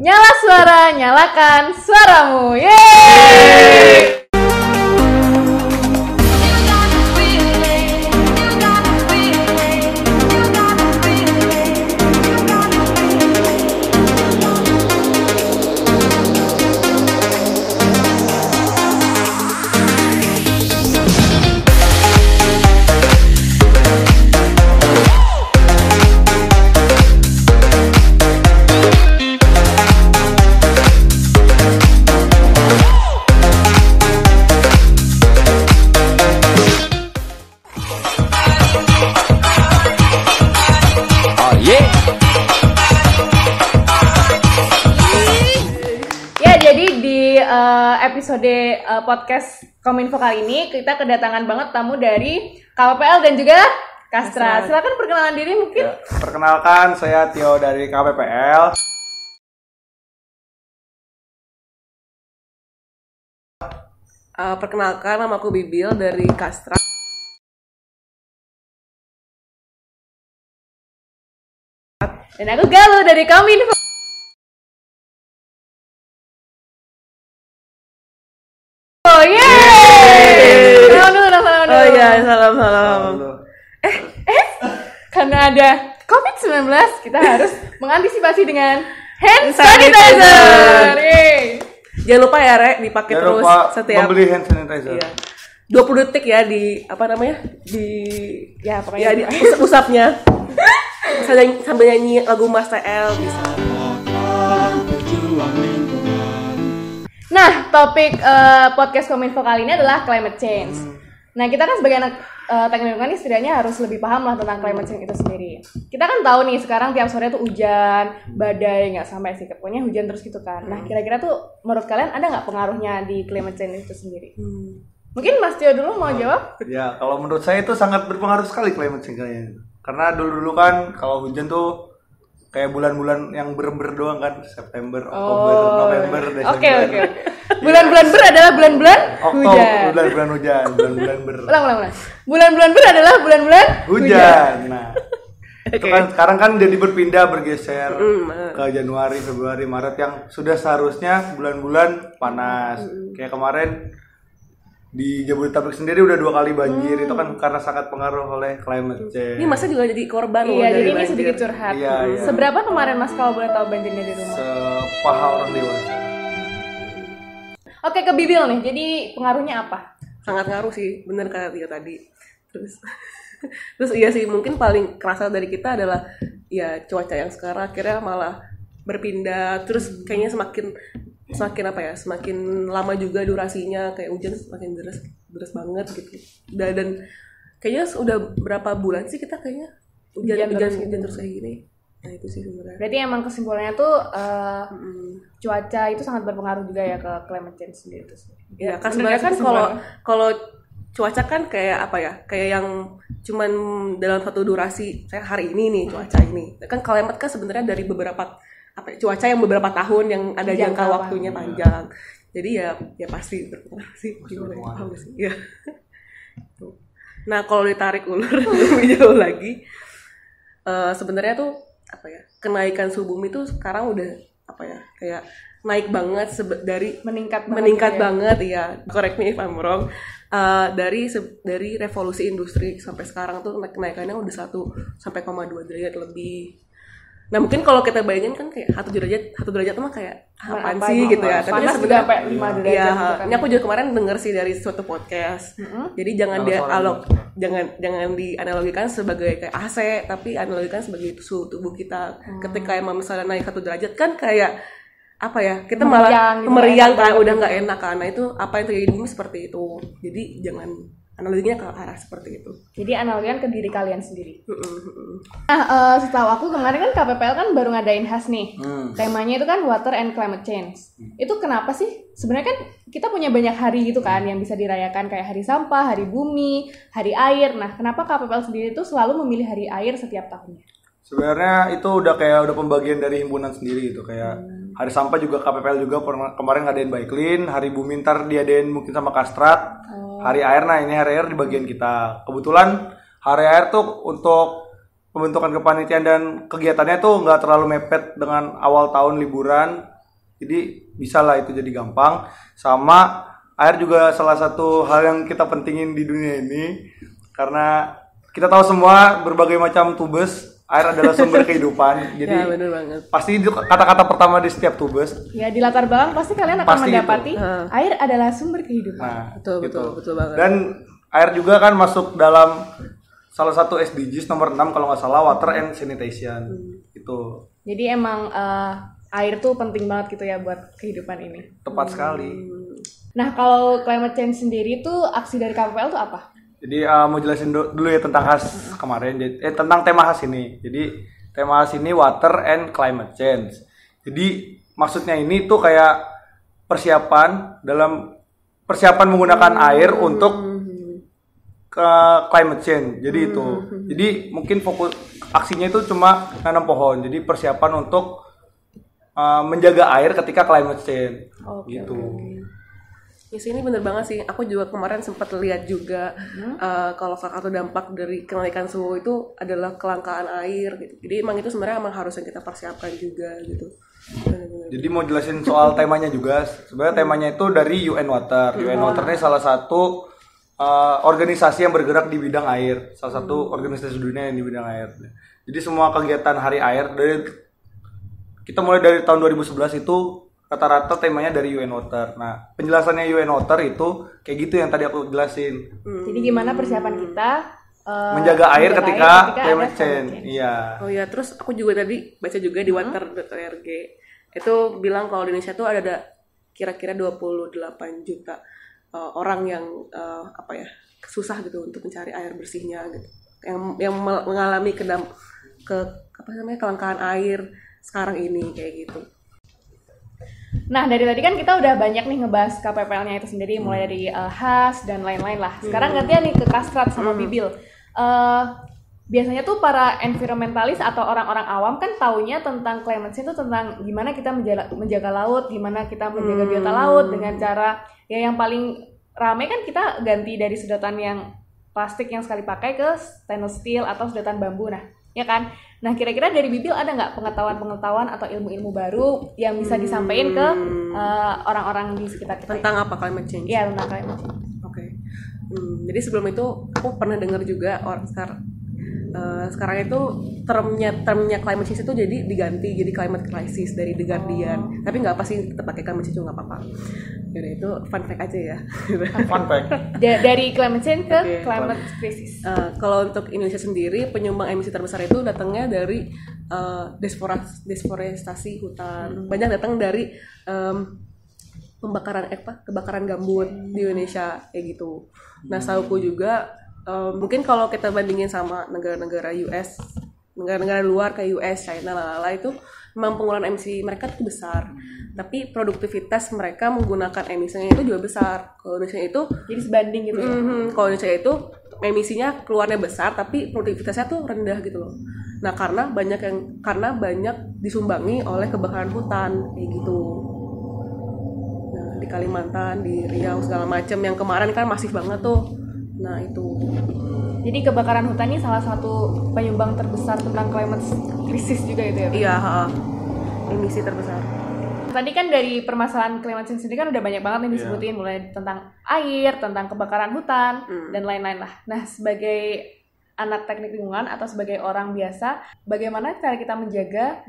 Nyala suara, nyalakan suaramu. Yeay! Oh episode eh, podcast Kominfo kali ini kita kedatangan banget tamu dari KPPL dan juga Kastra. Silakan perkenalan diri mungkin. Ya, perkenalkan saya Tio dari KPPL. Eh, perkenalkan nama aku Bibil dari Kastra. Dan aku Galuh dari Kominfo. Ada COVID-19, kita harus mengantisipasi dengan hand Sanitizer. Jangan lupa ya, Rek, dipakai Jangan terus lupa setiap membeli hand sanitizer. Iya. 20 detik ya di apa namanya? Di Ya, pokoknya ya di us- usapnya. sambil, sambil nyanyi lagu Mas TL bisa. Nah, topik eh, podcast Kominfo kali ini adalah climate change. Nah, kita kan sebagai anak eh, teknik lingkungan nih setidaknya harus lebih paham lah tentang climate change itu sendiri. Kita kan tahu nih sekarang tiap sore tuh hujan, badai, nggak sampai sih, pokoknya hujan terus gitu kan. Nah, kira-kira tuh menurut kalian ada nggak pengaruhnya di climate change itu sendiri? Mungkin Mas Tio dulu mau jawab? Ya, kalau menurut saya itu sangat berpengaruh sekali climate change kayaknya. Karena dulu-dulu kan kalau hujan tuh kayak bulan-bulan yang ber-ber doang kan, September, Oktober, November, Desember. Oh. Oke, oke. oke. Bulan-bulan ber adalah bulan-bulan hujan. bulan-bulan hujan, bulan-bulan ber. Ulang, ulang, ulang. Bulan-bulan ber adalah bulan-bulan Hujan. Nah, itu kan sekarang kan jadi berpindah bergeser ke Januari, Februari, Maret yang sudah seharusnya bulan-bulan panas. Kayak kemarin di Jabodetabek sendiri udah dua kali banjir itu kan karena sangat pengaruh oleh climate change. Ini masa juga jadi korban loh Iya, dari jadi ini banjir. sedikit curhat. Iya, iya. Seberapa kemarin Mas kalau boleh tahu banjirnya di rumah? Sepaha orang dewasa. Oke, ke Bibil nih. Jadi pengaruhnya apa? sangat ngaruh sih bener kata Tio tadi terus terus iya sih mungkin paling kerasa dari kita adalah ya cuaca yang sekarang akhirnya malah berpindah terus kayaknya semakin semakin apa ya semakin lama juga durasinya kayak hujan semakin deras deras banget gitu dan, dan kayaknya udah berapa bulan sih kita kayaknya hujan Hujan hujan terus hujan, gitu. terus kayak gini nah itu sih sebenarnya Berarti emang kesimpulannya tuh eh, Mm. cuaca itu sangat berpengaruh juga ya ke climate change sendiri itu. sendiri. Ya, kan sebenarnya kan sih kalau kalau cuaca kan kayak apa ya? Kayak yang cuman dalam satu durasi saya hari ini nih cuaca ini. Kan climate kan sebenarnya dari beberapa apa ya, cuaca yang beberapa tahun yang ada Jangka jangka waktunya panjang. Jadi ya ya pasti berpengaruh sih. Gimana ya? Sih? Iya. Tuh. Nah, kalau ditarik ulur lebih jauh lagi eh, sebenarnya tuh apa ya? Kenaikan suhu bumi tuh sekarang udah apa ya? Kayak naik banget sebe- dari meningkat banget meningkat ya. banget ya correct me if I'm wrong Uh, dari se- dari revolusi industri sampai sekarang tuh naik- kenaikannya udah satu sampai koma dua derajat lebih nah mungkin kalau kita bayangin kan kayak satu derajat satu derajat mah kayak Nah, apaan apa sih gitu. gitu ya tapi sebenarnya sampai 5 derajat Iya, gitu kan. ini aku juga kemarin denger sih dari suatu podcast. Jadi jangan dia alok jangan jangan dianalogikan sebagai kayak AC, tapi analogikan sebagai suhu tubuh kita. Hmm. Ketika emang misalnya naik satu derajat kan kayak apa ya kita Meriang malah gitu, meriang enak kan banget udah gitu. nggak enak kan nah itu apa yang terjadi seperti itu jadi jangan analoginya ke arah seperti itu Jadi analogikan ke diri kalian sendiri. Nah, eh, setahu aku kemarin kan KPPL kan baru ngadain HAS nih. Hmm. Temanya itu kan water and climate change. Itu kenapa sih? Sebenarnya kan kita punya banyak hari gitu kan yang bisa dirayakan kayak hari sampah, hari bumi, hari air. Nah, kenapa KPPL sendiri itu selalu memilih hari air setiap tahunnya? Sebenarnya itu udah kayak udah pembagian dari himpunan sendiri gitu kayak hari sampah juga KPPL juga pernah- kemarin ngadain Baiklin, hari bumi ntar diadain mungkin sama Kastrat, hari air nah ini hari air di bagian kita. Kebetulan hari air tuh untuk pembentukan kepanitiaan dan kegiatannya tuh nggak terlalu mepet dengan awal tahun liburan. Jadi bisa lah itu jadi gampang. Sama air juga salah satu hal yang kita pentingin di dunia ini. Karena kita tahu semua berbagai macam tubes air adalah sumber kehidupan jadi ya bener banget pasti itu kata-kata pertama di setiap tubes Ya di latar belakang pasti kalian akan Pasti gitu. mendapati Heeh. air adalah sumber kehidupan. nah betul gitu. betul betul banget dan air juga kan masuk dalam salah satu SDGs nomor 6 kalau nggak salah water and sanitation itu Jadi emang eh, air tuh penting banget gitu ya buat kehidupan ini. tepat sekali Nah kalau climate change sendiri tuh aksi dari KPPL tuh apa? Jadi uh, mau jelasin du- dulu ya tentang khas kemarin, Jadi- eh tentang tema khas ini. Jadi tema khas ini water and climate change. Jadi maksudnya ini tuh kayak persiapan dalam persiapan menggunakan air untuk ke climate change. Jadi itu. Jadi mungkin fokus aksinya itu cuma nanam pohon. Jadi persiapan untuk uh, menjaga air ketika climate change. Oke, gitu. Ya sih ini bener banget sih. Aku juga kemarin sempat lihat juga eh, kalau salah satu dampak dari kenaikan suhu itu adalah kelangkaan air gitu. Jadi emang itu sebenarnya emang harus yang kita persiapkan juga gitu. Bener-bener. Jadi mau jelasin soal temanya juga. Sebenarnya temanya itu dari UN Water. UN Water ini salah satu uh, organisasi yang bergerak di bidang air. Salah satu organisasi dunia yang di bidang air. Jadi semua kegiatan Hari Air dari kita mulai dari tahun 2011 itu rata-rata temanya dari UN Water. Nah, penjelasannya UN Water itu kayak gitu yang tadi aku jelasin. Jadi gimana persiapan kita eh, Menjaga air menjaga ketika ada climate change. Iya. Oh ya, terus aku juga tadi baca juga di water.org itu bilang kalau di Indonesia tuh ada ada kira-kira 28 juta uh, orang yang uh, apa ya susah gitu untuk mencari air bersihnya gitu, yang yang mengalami kedam ke apa namanya kelangkaan air sekarang ini kayak gitu. Nah dari tadi kan kita udah banyak nih ngebahas KPPL-nya itu sendiri mulai dari HAS dan lain-lain lah. Sekarang gantian nih ke Kastrat sama Bibil. Eh, biasanya tuh para environmentalis atau orang-orang awam kan taunya tentang climate change itu tentang gimana kita menjaga, menjaga laut, gimana kita menjaga biota laut dengan cara ya yang paling rame kan kita ganti dari sedotan yang plastik yang sekali pakai ke stainless steel atau sedotan bambu. Nah ya kan nah kira-kira dari Bibil ada nggak pengetahuan-pengetahuan atau ilmu-ilmu baru yang bisa disampaikan ke eh, orang-orang di sekitar kita Tentang apa climate change? Iya tentang climate change Oke. Hmm, jadi sebelum itu aku pernah dengar juga orang sekarang eh, sekarang itu termnya termnya climate change itu jadi diganti jadi climate crisis dari The Guardian. Tapi nggak apa sih tetap pakai climate change juga nggak apa-apa. Yaudah itu fun fact aja ya. Fun fact. Da- dari climate change ke Oke. climate crisis Eh, kalau untuk Indonesia sendiri penyumbang emisi terbesar itu datangnya dari desforas- deforestasi hutan. Banyak datang dari em, pembakaran eh, apa kebakaran gambut di Indonesia kayak gitu. Nah, sauku juga em, mungkin kalau kita bandingin sama negara-negara US, negara-negara luar kayak US, China, lalala itu memang penggunaan emisi mereka itu besar. Tapi produktivitas mereka menggunakan emisinya itu juga besar. Kalau Indonesia itu jadi sebanding gitu ya Mhm, Kalau Indonesia itu emisinya keluarnya besar tapi produktivitasnya tuh rendah gitu loh. Nah karena banyak yang karena banyak disumbangi oleh kebakaran hutan kayak gitu. Nah di Kalimantan, di Riau segala macam yang kemarin kan masif banget tuh. Nah itu. jadi kebakaran hutan ini salah satu penyumbang terbesar tentang climate crisis juga itu ya Iya, ha. emisi terbesar. Tadi kan dari permasalahan climate change sendiri kan udah banyak banget nih disebutin mulai tentang air, tentang kebakaran hutan dan lain-lain lah. Nah, sebagai anak teknik lingkungan atau sebagai orang biasa, bagaimana cara kita menjaga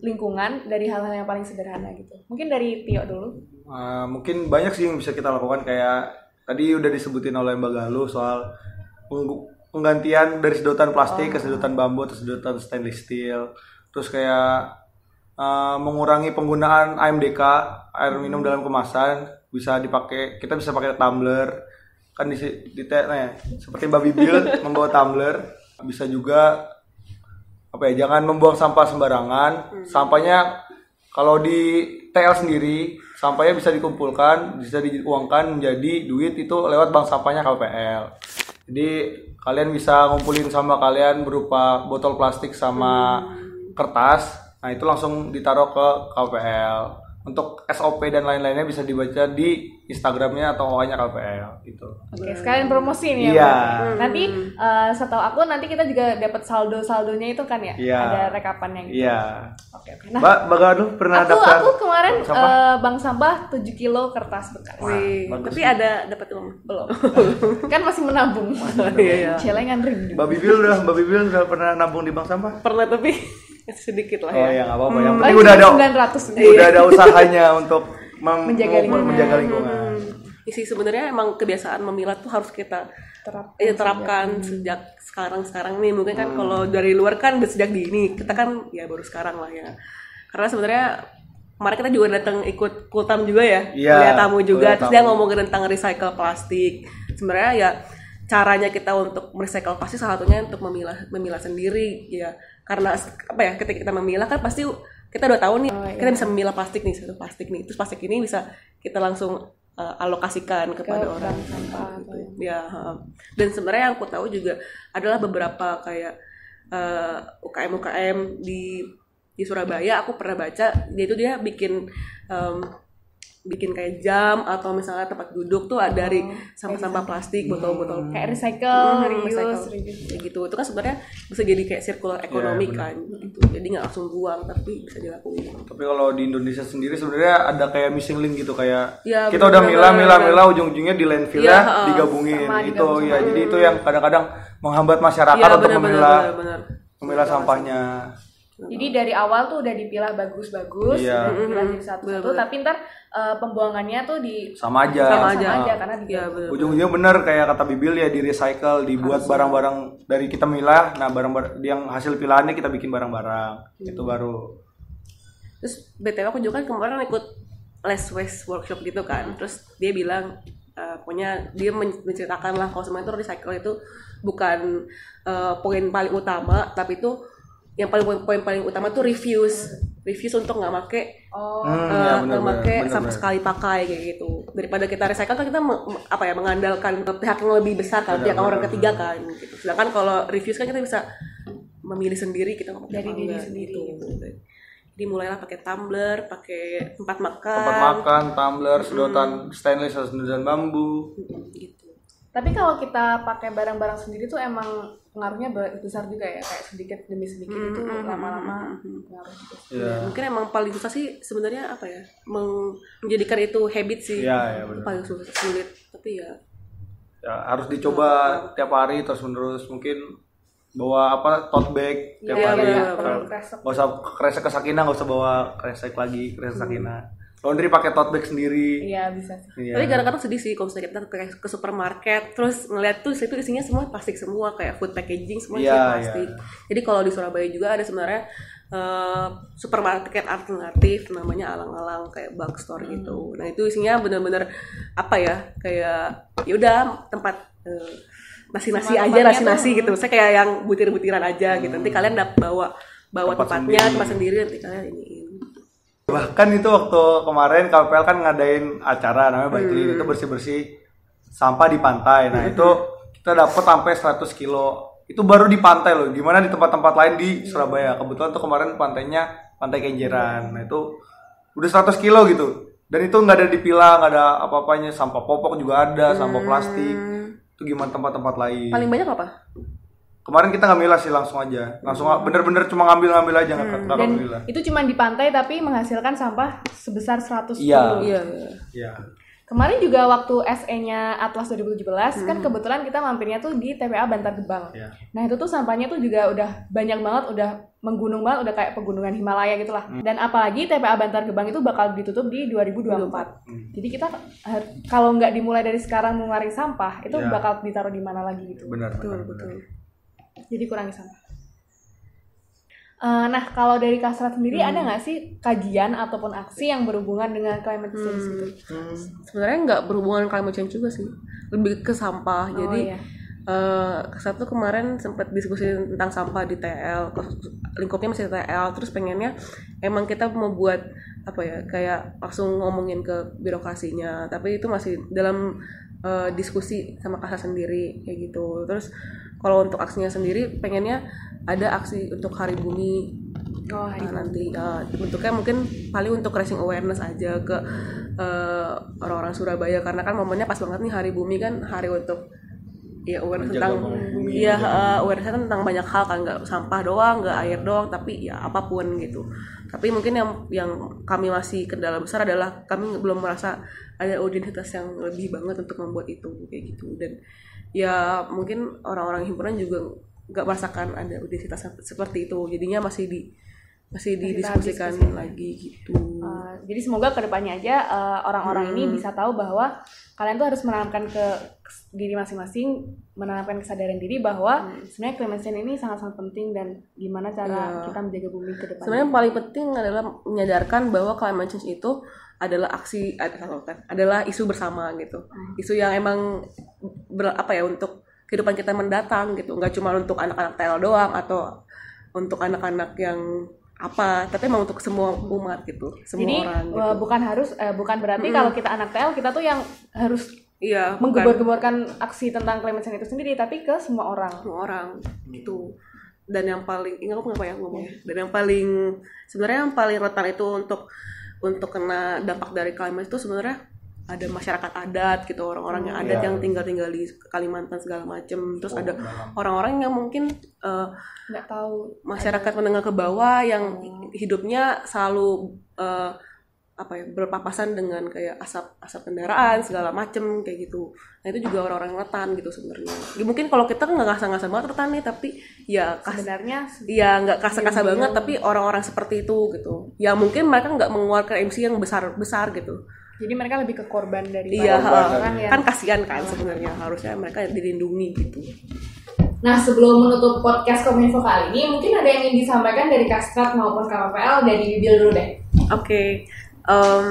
lingkungan dari hal-hal yang paling sederhana gitu? Mungkin dari Tio dulu. Uh, mungkin banyak sih yang bisa kita lakukan kayak tadi udah disebutin oleh Mbak Galuh soal penggantian dari sedotan plastik ke sedotan bambu atau sedotan stainless steel. Terus kayak uh, mengurangi penggunaan AMDK air minum dalam kemasan bisa dipakai kita bisa pakai tumbler. Kan di, di nah ya, seperti Mbak Bibil membawa tumbler bisa juga apa ya jangan membuang sampah sembarangan. Sampahnya kalau di TL sendiri sampahnya bisa dikumpulkan bisa diuangkan menjadi duit itu lewat bank sampahnya KPL jadi kalian bisa ngumpulin sampah kalian berupa botol plastik sama kertas. Nah itu langsung ditaruh ke KPL untuk SOP dan lain-lainnya bisa dibaca di Instagramnya atau OA-nya KPL gitu. Oke, sekalian promosi nih ya. Iya. berarti. Nanti eh, setahu aku nanti kita juga dapat saldo-saldonya itu kan ya? Iya. Ada rekapannya gitu. Iya. Oke, oke. Nah, Mbak, Mbak Galuh pernah aku daftar? aku kemarin sampah? eh, bank sampah 7 kilo kertas bekas. Wih, bagus tapi ada dapat uang Belum. kan masih menabung. Iya, iya. Celengan rindu. Mbak Bibil udah Mbak Bibil udah pernah nabung di bank sampah? pernah tapi sedikit lah Oh ya. ya nggak apa-apa. Yang Paling penting udah ada cuma 900 udah ada usahanya untuk mem- Menjaga lingkungan. menjaga lingkungan. isi sebenarnya emang kebiasaan memilah tuh harus kita Terapkan ya, terapkan sejak sekarang sekarang nih. Mungkin kan kalau dari luar kan udah sejak dini. Kita kan ya baru sekarang lah ya. Karena sebenarnya kemarin kita juga datang ikut kultam juga ya. Iya, kuliah tamu juga. Kuliah terus dia tamu. ngomongin tentang recycle plastik. Sebenarnya ya caranya kita untuk merecycle plastik salah satunya untuk memilah memilah sendiri ya karena apa ya ketika kita memilah kan pasti kita udah tahu nih kita bisa memilah plastik nih satu plastik nih. Terus plastik ini bisa kita langsung uh, alokasikan kepada orang. gitu. ya dan sebenarnya yang aku tahu juga adalah beberapa kayak uh, UKM UKM di di Surabaya aku pernah baca dia itu dia bikin um, bikin kayak jam atau misalnya tempat duduk tuh ada dari sampah-sampah plastik botol-botol kayak recycle, Hmm, reuse, recycle. reuse. gitu itu kan sebenarnya bisa jadi kayak circular ekonomi benar. kan gitu jadi nggak langsung buang tapi bisa dilakuin Tapi kalau di Indonesia sendiri sebenarnya ada kayak missing link gitu kayak Ya, kita udah bener-bener. milah milah milah ujung-ujungnya di landfill Iya, ya ha. digabungin Sama itu digabung ya jadi itu yang kadang-kadang menghambat masyarakat Iya untuk memilah memilah sampahnya. Jadi dari awal tuh udah dipilah bagus-bagus, Iya. udah dipilah jadi satu-satu, tapi ntar eh, pembuangannya tuh di Sama aja. Sama sama aja. aja karena ya digabung. benar Ujung-ujungnya bener kayak kata Bibil ya di recycle, dibuat barang-barang dari kita milah. Nah, barang-barang yang hasil pilahannya kita bikin barang-barang. Itu baru terus btw aku juga kan kemarin ikut less waste workshop gitu kan terus dia bilang eh, pokoknya dia men- menceritakan lah kalau semuanya itu recycle itu bukan eh, poin paling utama tapi itu yang paling poin, poin paling utama tuh refuse refuse untuk nggak make Oh, Hmm, ya, nggak bener-bener, make bener-bener. sama sekali pakai kayak gitu. Daripada kita recycle kan kita apa ya mengandalkan pihak yang lebih besar kan pihak orang ketiga kan gitu. Sedangkan kalau refuse kan kita bisa memilih sendiri kita mau pakai Dari diri enggak, sendiri, gitu. jadi mulailah pakai tumbler pakai tempat makan. Tempat makan, tumbler, sedotan stainless, sedotan bambu. gitu. Tapi kalau kita pakai barang-barang sendiri tuh emang pengaruhnya be- besar juga ya, kayak sedikit demi sedikit itu lama-lama pengaruh juga. Iya. mungkin emang paling susah sih sebenarnya apa ya menjadikan itu habit sih Iya, iya benar. paling sulit, sulit tapi ya Ya, harus dicoba tiap hari terus menerus mungkin bawa apa tote bag tiap Iya, hari perlu kresek. nggak usah kresek ke Sakina nggak usah bawa kresek lagi kresek Sakina laundry pakai tote bag sendiri. Iya bisa sih. Iya. tapi kadang-kadang sedih sih kalau misalnya kita ke, ke supermarket terus ngeliat tuh situ isinya semua plastik semua kayak food packaging semua Iya, isinya plastik. Jadi kalau di Surabaya juga ada sebenarnya eh, supermarket alternatif namanya alang-alang kayak bug store gitu. Nah itu isinya bener-bener apa ya kayak yaudah tempat eh, nasi-nasi aja nasi-nasi gitu. Saya kayak yang butir-butiran aja gitu. Nanti kalian dapat bawa bawa Tempat tempatnya sendiri. tempat sendiri nanti kalian ini bahkan itu waktu kemarin KPL kan ngadain acara namanya Baiklin itu bersih bersih sampah di pantai. Nah itu kita dapat sampai 100 kilo. Itu baru di pantai loh gimana di tempat-tempat lain di Surabaya. Kebetulan tuh kemarin pantainya pantai Kenjeran. Nah itu udah 100 kilo gitu. Dan itu nggak ada dipilah nggak ada apa-apanya. Sampah popok juga ada sampah plastik. Itu gimana tempat-tempat lain. Paling banyak apa kemarin kita nggak milah sih langsung aja langsung bener-bener cuma ngambil-ngambil aja nggak nggak Dan milah itu cuma di pantai tapi menghasilkan sampah sebesar 100 Iya. kilo. iya ya Kemarin juga waktu SE-nya Atlas 2017 kan kebetulan kita mampirnya tuh di TPA Bantar Gebang. Iya. Nah itu tuh sampahnya tuh juga udah banyak banget, udah menggunung banget, udah kayak pegunungan Himalaya gitu lah. Dan apalagi TPA Bantar Gebang itu bakal ditutup di 2024. Jadi kita kalau nggak dimulai dari sekarang mengurangi sampah, itu Iya. bakal ditaruh di mana lagi gitu. benar benar, benar. Jadi kurangi sampah. Eh, nah kalau dari Kasrat sendiri ada nggak sih kajian ataupun aksi yang berhubungan dengan climate change gitu? sebenarnya nggak berhubungan climate change juga sih. Lebih ke sampah. Oh, jadi iya. eh satu kemarin sempat diskusi tentang sampah di TL lingkupnya masih TL terus pengennya emang kita mau buat apa ya kayak langsung ngomongin ke birokrasinya. Tapi itu masih dalam eh, diskusi sama kasar sendiri kayak gitu. Terus kalau untuk aksinya sendiri pengennya ada aksi untuk hari bumi. Oh, hari Nah, nanti uh, bentuknya mungkin paling untuk raising awareness aja ke uh, orang-orang Surabaya. Karena kan momennya pas banget nih Hari Bumi kan hari untuk ya awareness Menjaga tentang bumi, iya uh, awareness kan tentang banyak hal kan. Nggak sampah doang nggak air doang tapi ya apa pun gitu. Tapi mungkin yang yang kami masih kendala besar adalah kami belum merasa ada audiensitas yang lebih banget untuk membuat itu kayak gitu. Dan ya mungkin orang-orang himpunan juga nggak merasakan ada audiensitas seperti itu. Jadinya masih di masih didiskusikan lagi gitu. Uh, jadi semoga ke depannya aja uh, orang-orang ini bisa tahu bahwa kalian tuh harus menanamkan ke diri masing-masing, menanamkan kesadaran diri bahwa sebenarnya climate change ini sangat-sangat penting dan gimana cara kita menjaga bumi ke depan. sebenarnya yang paling penting adalah menyadarkan bahwa climate change itu adalah aksi kan, adalah isu bersama gitu. Isu yang emang ber, apa ya untuk kehidupan kita mendatang gitu. Nggak cuma untuk anak-anak tel doang atau untuk anak-anak yang apa tapi emang untuk semua umat gitu semua Jadi orang gitu. uh, bukan harus uh, bukan berarti kalau kita anak TL kita tuh yang harus iya bukan. menggebor-geborkan aksi tentang climate change itu sendiri tapi ke semua orang. semua orang gitu. Dan yang paling ingat aku apa ya ngomong? Dan yang paling sebenarnya yang paling rentan itu untuk untuk kena dampak dari climate itu sebenarnya ada masyarakat adat gitu orang-orang yang adat yang tinggal-tinggal di Kalimantan segala macem. Terus ada orang-orang yang mungkin eh, nggak tahu. masyarakat menengah ke bawah yang hidupnya selalu eh, apa ya berpapasan dengan kayak asap asap kendaraan segala macem kayak gitu. Nah itu juga orang-orang rentan gitu sebenarnya. Ya, mungkin kalau kita nggak ngasah-ngasah banget rentan nih tapi ya kas sebenarnya ya nggak kasar-kasar banget tapi orang-orang seperti itu gitu. Ya mungkin mereka nggak mengeluarkan emisi yang besar besar gitu jadi mereka lebih ke korban dari iya orang yang kan kasihan kan sebenarnya. Harusnya mereka dilindungi gitu. Nah, sebelum menutup podcast Kominfo kali ini, mungkin ada yang ingin disampaikan dari Kastrat maupun KPPL dari Bibil dulu deh. Oke, em,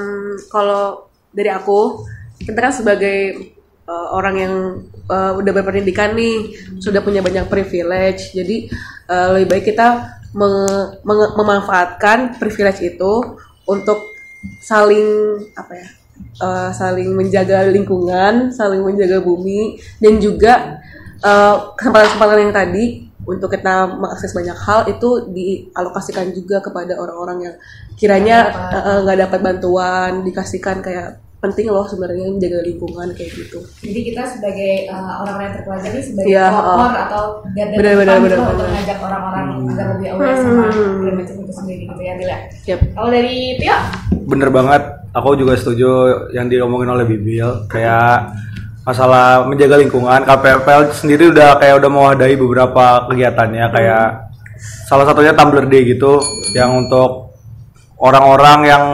kalau dari aku, kita kan sebagai eh, orang yang eh, udah berpendidikan nih, sudah punya banyak privilege, jadi eh, lebih baik kita memanfaatkan privilege itu untuk saling apa ya, eh, saling menjaga lingkungan, saling menjaga bumi, dan juga eh, kesempatan-kesempatan yang tadi untuk kita mengakses banyak hal itu dialokasikan juga kepada orang-orang yang kiranya eh, eh, nggak dapat bantuan dikasihkan kayak penting loh sebenarnya menjaga lingkungan kayak gitu. Jadi kita sebagai uh, orang-orang yang terpelajari sebagai Iya, pelopor atau garda Benar, depan benar, gitu benar, untuk mengajak orang-orang agar lebih aware sama climate change itu sendiri gitu ya, Bil ya. Yap. Kalau dari Tio, bener banget. Aku juga setuju yang diomongin oleh Bibil. Kayak masalah menjaga lingkungan. KPPL sendiri udah kayak udah mewadahi beberapa kegiatannya. Kayak salah satunya Tumblr Day gitu yang untuk orang-orang yang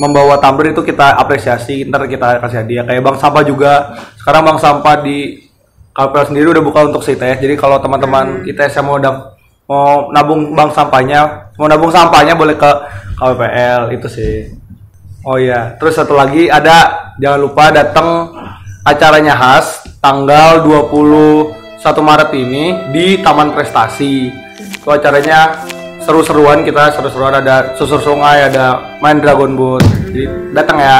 membawa tumbler itu kita apresiasi ntar kita kasih hadiah. Kayak bank sampah juga sekarang bank sampah di KPL sendiri udah buka untuk CTS jadi kalau teman-teman ITS yang mau dap- mau nabung bank sampahnya mau nabung sampahnya boleh ke KPPL itu sih. Oh iya terus satu lagi ada jangan lupa datang acaranya khas tanggal 21 Maret ini di Taman Prestasi. Itu acaranya seru-seruan kita seru-seruan ada susur sungai ada main Dragon Boat jadi datang ya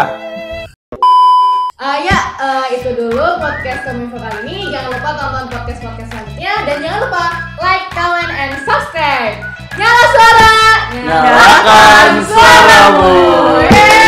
uh, ya uh, itu dulu podcast Kominfo kali ini. Jangan lupa tonton podcast-podcast selanjutnya dan jangan lupa like, comment, and subscribe. Nyala suara, Nyalakan suaramu. Yeay.